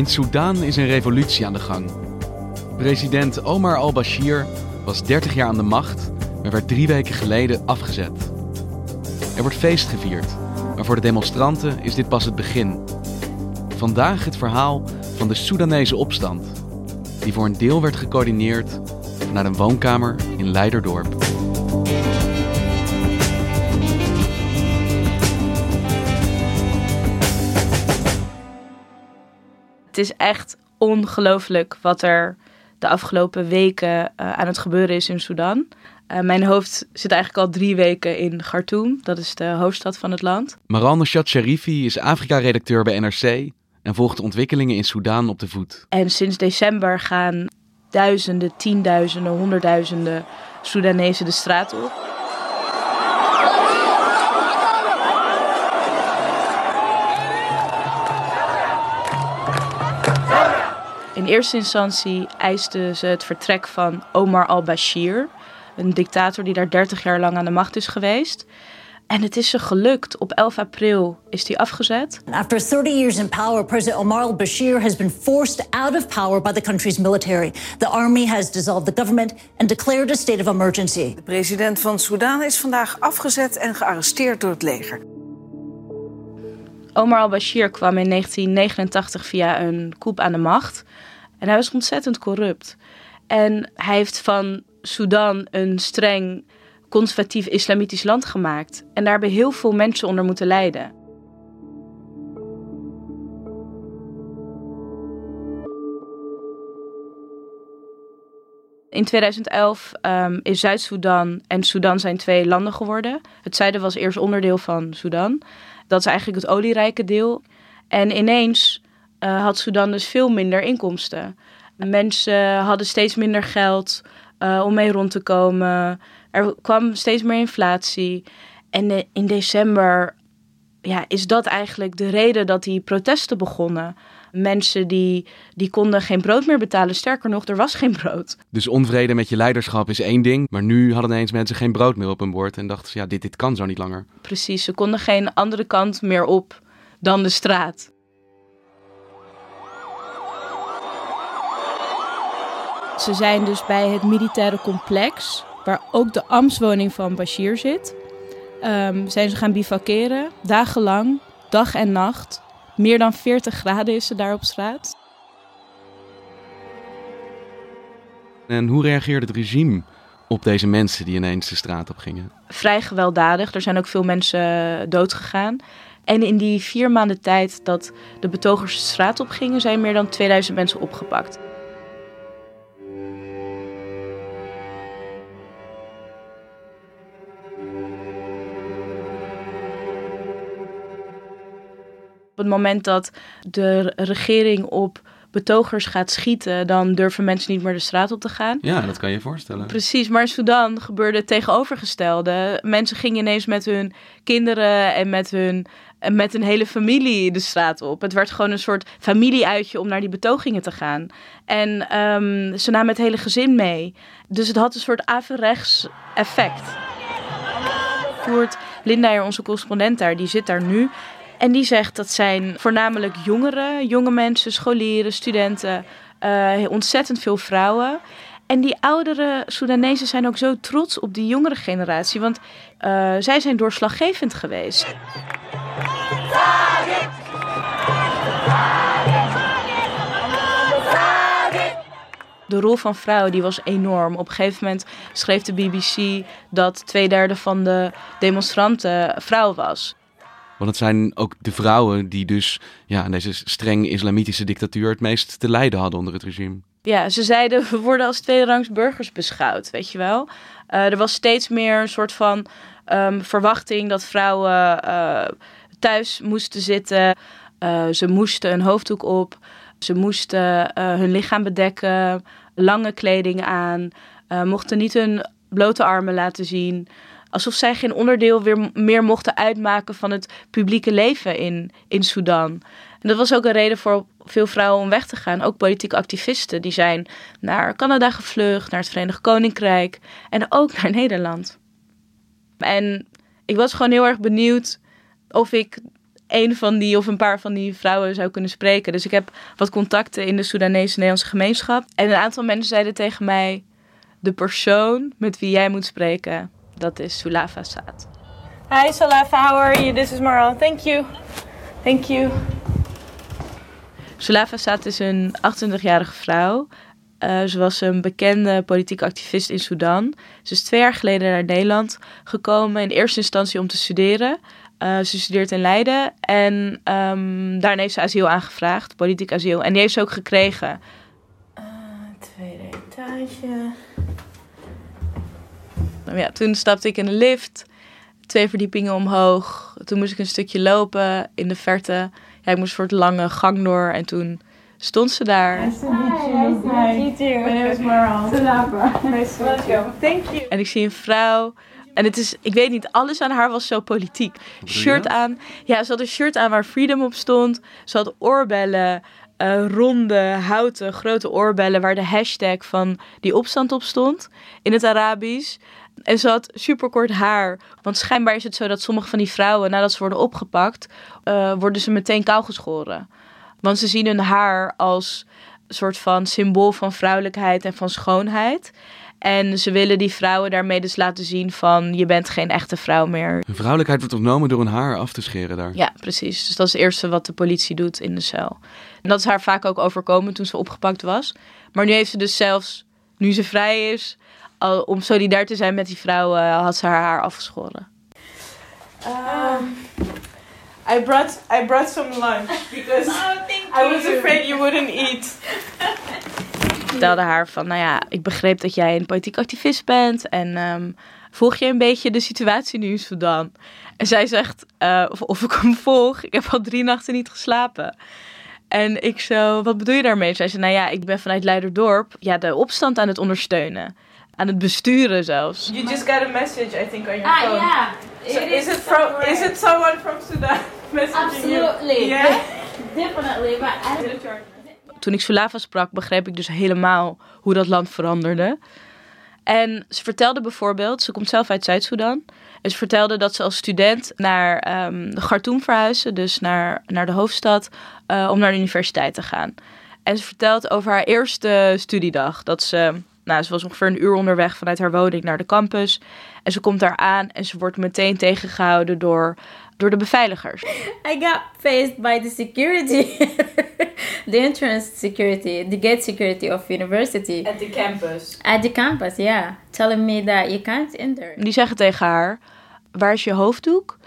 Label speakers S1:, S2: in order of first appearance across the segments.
S1: In Soedan is een revolutie aan de gang. President Omar al-Bashir was 30 jaar aan de macht, maar werd drie weken geleden afgezet. Er wordt feest gevierd, maar voor de demonstranten is dit pas het begin. Vandaag het verhaal van de Soedanese opstand, die voor een deel werd gecoördineerd vanuit een woonkamer in Leiderdorp.
S2: Het is echt ongelooflijk wat er de afgelopen weken uh, aan het gebeuren is in Sudan. Uh, mijn hoofd zit eigenlijk al drie weken in Khartoum, dat is de hoofdstad van het land.
S1: Maran Nushat Sharifi is Afrika-redacteur bij NRC en volgt de ontwikkelingen in Sudan op de voet.
S2: En sinds december gaan duizenden, tienduizenden, honderdduizenden Soedanezen de straat op. In eerste instantie eisten ze het vertrek van Omar al-Bashir, een dictator die daar 30 jaar lang aan de macht is geweest. En het is ze gelukt. Op 11 april is hij afgezet.
S3: After 30 years in power, President Omar al-Bashir has been forced out of power by the country's military. The army has dissolved the government and declared a state of emergency.
S4: De president van Sudan is vandaag afgezet en gearresteerd door het leger.
S2: Omar al-Bashir kwam in 1989 via een coup aan de macht. En hij was ontzettend corrupt. En hij heeft van Sudan een streng conservatief islamitisch land gemaakt. En daar hebben heel veel mensen onder moeten lijden. In 2011 um, is Zuid-Soedan en Sudan zijn twee landen geworden. Het zuiden was eerst onderdeel van Sudan. Dat is eigenlijk het olierijke deel. En ineens uh, had Sudan dus veel minder inkomsten. Mensen hadden steeds minder geld uh, om mee rond te komen. Er kwam steeds meer inflatie. En in december ja, is dat eigenlijk de reden dat die protesten begonnen. Mensen die, die konden geen brood meer betalen. Sterker nog, er was geen brood.
S1: Dus onvrede met je leiderschap is één ding. Maar nu hadden ineens mensen geen brood meer op hun bord. En dachten ze, ja, dit, dit kan zo niet langer.
S2: Precies, ze konden geen andere kant meer op dan de straat. Ze zijn dus bij het militaire complex, waar ook de ambtswoning van Bashir zit. Um, zijn ze gaan bivakeren, dagenlang, dag en nacht. Meer dan 40 graden is ze daar op straat.
S1: En hoe reageerde het regime op deze mensen die ineens de straat op gingen?
S2: Vrij gewelddadig. Er zijn ook veel mensen doodgegaan. En in die vier maanden tijd dat de betogers de straat op gingen, zijn meer dan 2000 mensen opgepakt. Het moment dat de regering op betogers gaat schieten, dan durven mensen niet meer de straat op te gaan.
S1: Ja, dat kan je je voorstellen.
S2: Precies, maar in Sudan gebeurde het tegenovergestelde. Mensen gingen ineens met hun kinderen en met hun, en met een hele familie de straat op. Het werd gewoon een soort familieuitje om naar die betogingen te gaan. En um, ze namen het hele gezin mee. Dus het had een soort averechts effect. Voert Linda, onze correspondent daar, die zit daar nu. En die zegt dat zijn voornamelijk jongeren, jonge mensen, scholieren, studenten, uh, ontzettend veel vrouwen. En die oudere Soedanezen zijn ook zo trots op die jongere generatie, want uh, zij zijn doorslaggevend geweest. De rol van vrouwen die was enorm. Op een gegeven moment schreef de BBC dat twee derde van de demonstranten vrouw was.
S1: Want het zijn ook de vrouwen die dus ja, in deze streng islamitische dictatuur het meest te lijden hadden onder het regime.
S2: Ja, ze zeiden we worden als tweederangs burgers beschouwd, weet je wel. Uh, er was steeds meer een soort van um, verwachting dat vrouwen uh, thuis moesten zitten. Uh, ze moesten een hoofddoek op. Ze moesten hun lichaam bedekken, lange kleding aan, mochten niet hun blote armen laten zien alsof zij geen onderdeel weer meer mochten uitmaken van het publieke leven in, in Sudan. En dat was ook een reden voor veel vrouwen om weg te gaan. Ook politieke activisten die zijn naar Canada gevlucht, naar het Verenigd Koninkrijk en ook naar Nederland. En ik was gewoon heel erg benieuwd of ik een van die of een paar van die vrouwen zou kunnen spreken. Dus ik heb wat contacten in de Soedanese Nederlandse gemeenschap. En een aantal mensen zeiden tegen mij: de persoon met wie jij moet spreken, dat is Sulafa Saad. Hi Sulafa, how are you? This is Maral. Thank you. Thank you. Sulafa Saad is een 28-jarige vrouw. Uh, ze was een bekende politieke activist in Sudan. Ze is twee jaar geleden naar Nederland gekomen. In eerste instantie om te studeren. Uh, ze studeert in Leiden. En um, daarna heeft ze asiel aangevraagd, politiek asiel. En die heeft ze ook gekregen. Uh, tweede etage. Nou ja, toen stapte ik in de lift, twee verdiepingen omhoog. Toen moest ik een stukje lopen in de verte. Ja, ik moest voor het lange gang door en toen stond ze daar. Nice to meet you. Nice Thank you. En ik zie een vrouw. En het is, ik weet niet, alles aan haar was zo politiek. Shirt aan. Ja, ze had een shirt aan waar Freedom op stond. Ze had oorbellen. Uh, ronde, houten, grote oorbellen waar de hashtag van die opstand op stond in het Arabisch. En ze had superkort haar. Want schijnbaar is het zo dat sommige van die vrouwen, nadat ze worden opgepakt, uh, worden ze meteen kaal geschoren. Want ze zien hun haar als een soort van symbool van vrouwelijkheid en van schoonheid. En ze willen die vrouwen daarmee dus laten zien van je bent geen echte vrouw meer.
S1: vrouwelijkheid wordt ontnomen door een haar af te scheren daar.
S2: Ja, precies. Dus dat is het eerste wat de politie doet in de cel. En dat is haar vaak ook overkomen toen ze opgepakt was. Maar nu heeft ze dus zelfs, nu ze vrij is, om solidair te zijn met die vrouwen, had ze haar haar afgeschoren. Um, I brought I brought some lunch because oh, I was afraid you wouldn't eat. ik vertelde haar van, nou ja, ik begreep dat jij een politiek activist bent en um, volg je een beetje de situatie nu in Sudan? En zij zegt, uh, of, of ik hem volg, ik heb al drie nachten niet geslapen. En ik zo, wat bedoel je daarmee? Zij zei, nou ja, ik ben vanuit Leiderdorp ja, de opstand aan het ondersteunen aan het besturen zelfs. You just got a message, I think, on your ah, phone. Ah, yeah. So is, it from? Is it someone from Sudan messaging
S5: Absolutely.
S2: you? Yeah.
S5: Definitely, but I
S2: Toen ik Sulava sprak, begreep ik dus helemaal hoe dat land veranderde. En ze vertelde bijvoorbeeld, ze komt zelf uit Zuid-Soedan. En ze vertelde dat ze als student naar um, Khartoum verhuisde, dus naar, naar de hoofdstad, uh, om naar de universiteit te gaan. En ze vertelt over haar eerste studiedag. Dat ze nou, ze was ongeveer een uur onderweg vanuit haar woning naar de campus. En ze komt daar aan en ze wordt meteen tegengehouden door, door de beveiligers.
S5: I got faced by the security. the entrance security, the gate security of university.
S2: At the campus.
S5: At the campus, yeah. Telling me that you can't enter.
S2: Die zeggen tegen haar, waar is je hoofddoek?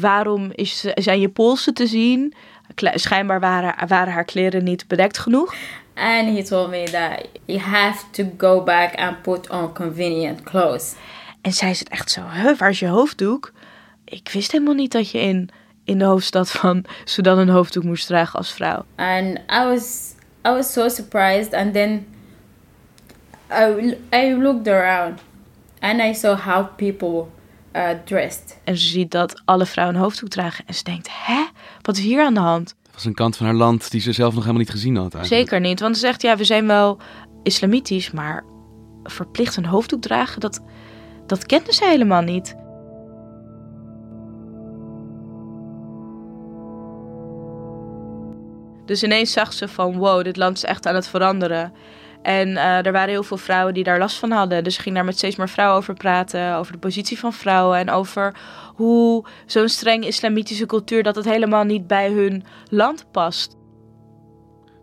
S2: Waarom is, zijn je polsen te zien? Schijnbaar waren, waren haar kleren niet bedekt genoeg.
S5: And he told me that you have to go back and put on convenient clothes.
S2: En zij zit echt zo, huh, waar is je hoofddoek? Ik wist helemaal niet dat je in, in de hoofdstad van Sudan een hoofddoek moest dragen als vrouw.
S5: And I was, I was so surprised. And then I, I looked around and I saw how people uh, dressed.
S2: En ze ziet dat alle vrouwen een hoofddoek dragen. En ze denkt, hè, wat is hier aan de hand?
S1: was een kant van haar land die ze zelf nog helemaal niet gezien had. Eigenlijk.
S2: Zeker niet, want ze zegt ja, we zijn wel islamitisch, maar verplicht een hoofddoek dragen, dat, dat kende ze helemaal niet. Dus ineens zag ze van wow, dit land is echt aan het veranderen. En uh, er waren heel veel vrouwen die daar last van hadden. Dus ik ging daar met steeds meer vrouwen over praten. Over de positie van vrouwen. En over hoe zo'n streng islamitische cultuur... dat het helemaal niet bij hun land past.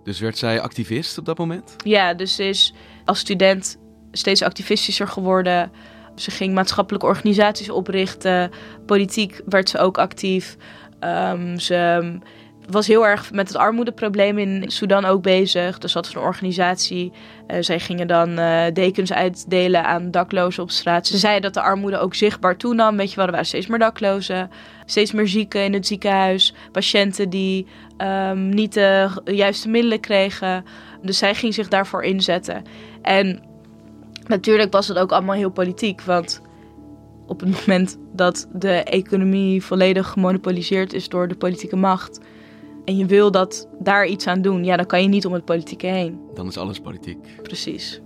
S1: Dus werd zij activist op dat moment?
S2: Ja, dus ze is als student steeds activistischer geworden. Ze ging maatschappelijke organisaties oprichten. Politiek werd ze ook actief. Um, ze was heel erg met het armoedeprobleem in Sudan ook bezig. Dus dat is een organisatie. Uh, zij gingen dan uh, dekens uitdelen aan daklozen op straat. Ze zeiden dat de armoede ook zichtbaar toenam. Weet je er waren steeds meer daklozen. Steeds meer zieken in het ziekenhuis. Patiënten die um, niet de juiste middelen kregen. Dus zij ging zich daarvoor inzetten. En natuurlijk was het ook allemaal heel politiek. Want op het moment dat de economie volledig gemonopoliseerd is door de politieke macht en je wil dat daar iets aan doen, ja, dan kan je niet om het politieke heen.
S1: Dan is alles politiek.
S2: Precies.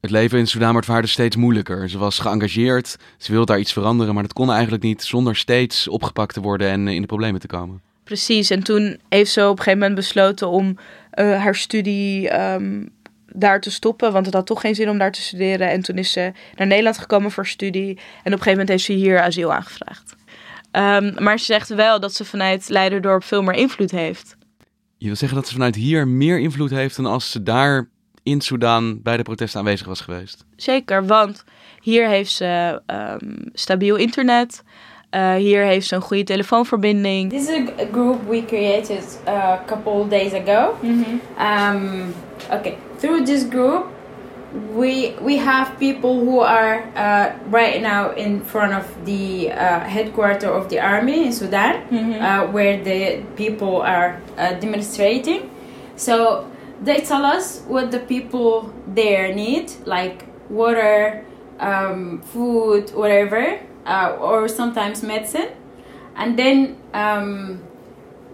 S1: Het leven in voor haar dus steeds moeilijker. Ze was geëngageerd, ze wilde daar iets veranderen, maar dat kon eigenlijk niet zonder steeds opgepakt te worden en in de problemen te komen.
S2: Precies, en toen heeft ze op een gegeven moment besloten om uh, haar studie um, daar te stoppen, want het had toch geen zin om daar te studeren. En toen is ze naar Nederland gekomen voor studie en op een gegeven moment heeft ze hier asiel aangevraagd. Um, maar ze zegt wel dat ze vanuit Leiderdorp veel meer invloed heeft.
S1: Je wil zeggen dat ze vanuit hier meer invloed heeft dan als ze daar in Soedan bij de protesten aanwezig was geweest?
S2: Zeker, want hier heeft ze um, stabiel internet. Uh, hier heeft ze een goede telefoonverbinding.
S5: This is a group we created a couple days ago. Mm -hmm. um, okay, through this group we we have people who are uh, right now in front of the uh, headquarters of the army in Sudan, mm-hmm. uh, where the people are uh, demonstrating. So they tell us what the people there need, like water, um, food, whatever, uh, or sometimes medicine, and then. Um,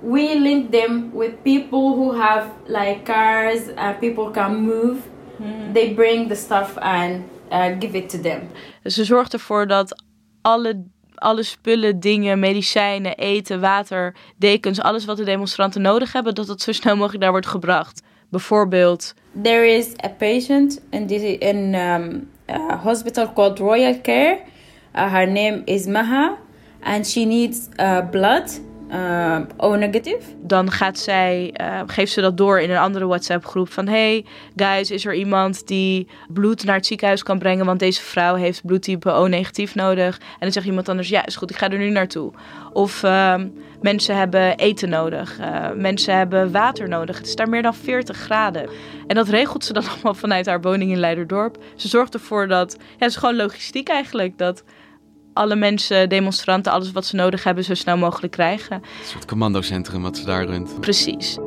S5: we link them with people who have like cars, uh, people can move, Mm. They bring the stuff and uh, give it to them.
S2: Ze zorgt ervoor dat alle, alle spullen, dingen, medicijnen, eten, water, dekens, alles wat de demonstranten nodig hebben, dat dat zo snel mogelijk daar wordt gebracht. Bijvoorbeeld.
S5: There is a patient in, this, in um, a hospital called Royal Care. Uh, her name is Maha, and she needs uh, blood uh, O negative.
S2: Dan gaat zij, uh, geeft ze dat door in een andere WhatsApp groep van hey guys, is er iemand die bloed naar het ziekenhuis kan brengen, want deze vrouw heeft bloedtype O negatief nodig. En dan zegt iemand anders, ja is goed, ik ga er nu naartoe. Of uh, mensen hebben eten nodig, uh, mensen hebben water nodig. Het is daar meer dan 40 graden. En dat regelt ze dan allemaal vanuit haar woning in Leiderdorp. Ze zorgt ervoor dat, het is gewoon logistiek eigenlijk, dat alle mensen, demonstranten, alles wat ze nodig hebben, zo snel mogelijk krijgen. Een
S1: soort commandocentrum wat ze daar runt.
S2: Precies.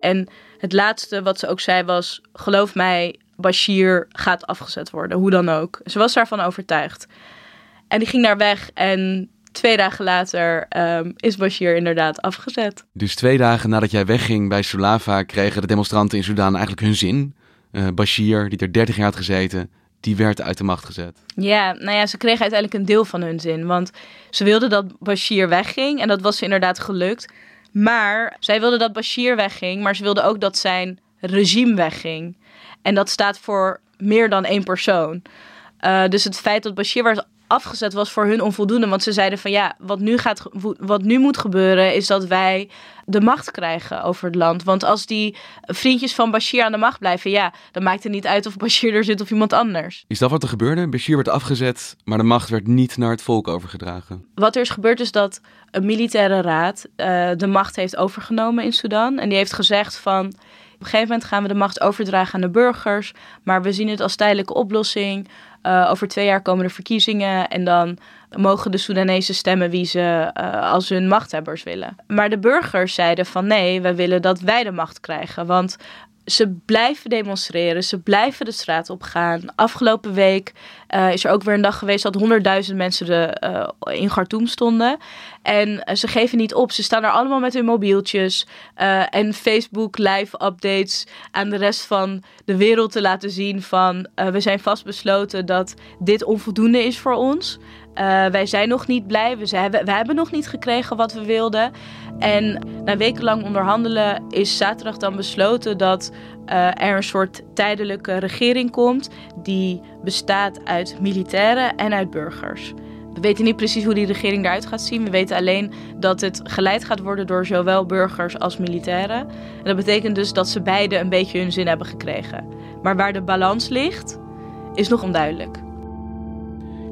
S2: En het laatste wat ze ook zei was: geloof mij, Bashir gaat afgezet worden, hoe dan ook. Ze was daarvan overtuigd. En die ging daar weg en twee dagen later um, is Bashir inderdaad afgezet.
S1: Dus twee dagen nadat jij wegging bij Sulava kregen de demonstranten in Sudan eigenlijk hun zin. Uh, Bashir, die er 30 jaar had gezeten, die werd uit de macht gezet.
S2: Ja, nou ja, ze kregen uiteindelijk een deel van hun zin. Want ze wilden dat Bashir wegging en dat was ze inderdaad gelukt. Maar zij wilden dat Bashir wegging, maar ze wilden ook dat zijn regime wegging. En dat staat voor meer dan één persoon. Uh, dus het feit dat Bashir werd afgezet was voor hun onvoldoende. Want ze zeiden van ja, wat nu, gaat, wat nu moet gebeuren is dat wij de macht krijgen over het land. Want als die vriendjes van Bashir aan de macht blijven, ja, dan maakt het niet uit of Bashir er zit of iemand anders.
S1: Is dat wat er gebeurde? Bashir werd afgezet, maar de macht werd niet naar het volk overgedragen.
S2: Wat er is gebeurd is dat een militaire raad uh, de macht heeft overgenomen in Sudan. En die heeft gezegd van een gegeven moment gaan we de macht overdragen aan de burgers, maar we zien het als tijdelijke oplossing. Uh, over twee jaar komen er verkiezingen en dan mogen de Soedanezen stemmen wie ze uh, als hun machthebbers willen. Maar de burgers zeiden van nee, we willen dat wij de macht krijgen. Want ze blijven demonstreren, ze blijven de straat op gaan. Afgelopen week uh, is er ook weer een dag geweest dat honderdduizend mensen de, uh, in Khartoum stonden. En uh, ze geven niet op. Ze staan er allemaal met hun mobieltjes en Facebook live updates aan de rest van de wereld te laten zien van we zijn vastbesloten dat dit onvoldoende is voor ons. Wij zijn nog niet blij. We, we, hebben nog niet gekregen wat we wilden. En na wekenlang onderhandelen is zaterdag dan besloten dat er een soort tijdelijke regering komt. Die bestaat uit militairen en uit burgers. We weten niet precies hoe die regering eruit gaat zien. We weten alleen dat het geleid gaat worden door zowel burgers als militairen. En dat betekent dus dat ze beide een beetje hun zin hebben gekregen. Maar waar de balans ligt, is nog onduidelijk.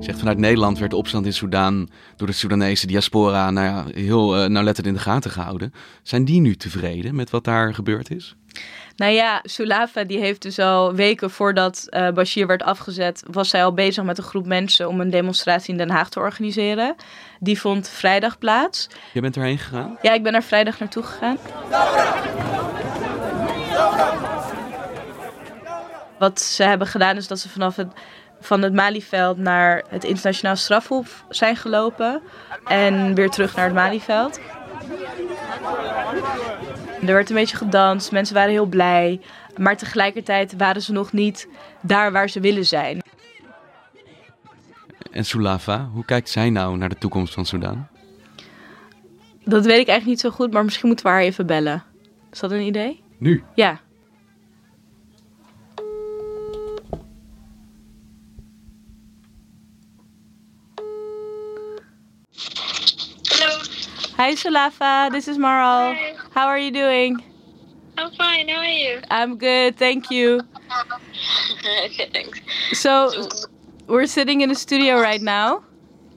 S1: Zegt vanuit Nederland werd de opstand in Soedan door de Soedanese diaspora nou ja, heel uh, nauwlettend in de gaten gehouden. Zijn die nu tevreden met wat daar gebeurd is?
S2: Nou ja, Sulafa die heeft dus al weken voordat uh, Bashir werd afgezet, was zij al bezig met een groep mensen om een demonstratie in Den Haag te organiseren. Die vond vrijdag plaats.
S1: Je bent erheen gegaan?
S2: Ja, ik ben er vrijdag naartoe gegaan. Wat ze hebben gedaan is dat ze vanaf het, van het Malieveld naar het internationaal strafhof zijn gelopen. En weer terug naar het Malieveld. Er werd een beetje gedanst, mensen waren heel blij. Maar tegelijkertijd waren ze nog niet daar waar ze willen zijn.
S1: En Sulafa, hoe kijkt zij nou naar de toekomst van Sudan?
S2: Dat weet ik eigenlijk niet zo goed, maar misschien moeten we haar even bellen. Is dat een idee?
S1: Nu?
S2: Ja. Hi Sulafa, this is Maral.
S6: Hi.
S2: How are you doing?
S6: I'm fine. How are you?
S2: I'm good, thank you.
S6: okay, thanks.
S2: So, we're sitting in the studio right now,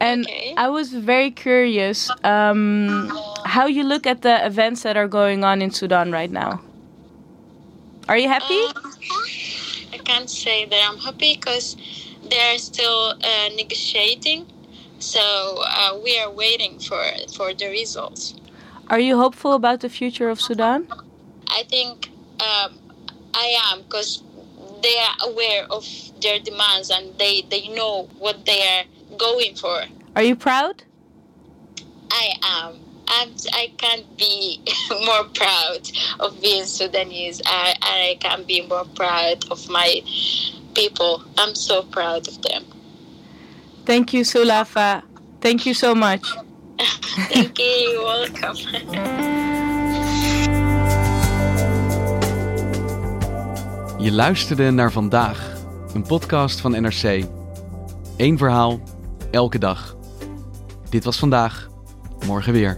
S2: and
S6: Okay.
S2: I was very curious um, how you look at the events that are going on in Sudan right now. Are you happy?
S6: Um, I can't say that I'm happy because they're still uh, negotiating. So uh, we are waiting for for the results.
S2: Are you hopeful about the future of Sudan?
S6: I think um, I am because they are aware of their demands and they, they know what they are going for.
S2: Are you proud?
S6: I am. I'm, I can't be more proud of being Sudanese. I, I can't be more proud of my people. I'm so proud of them.
S2: Thank you, Sulafa. Thank you so much.
S6: Thank you. You're welcome.
S1: Je luisterde naar vandaag, een podcast van NRC. Eén verhaal, elke dag. Dit was vandaag, morgen weer.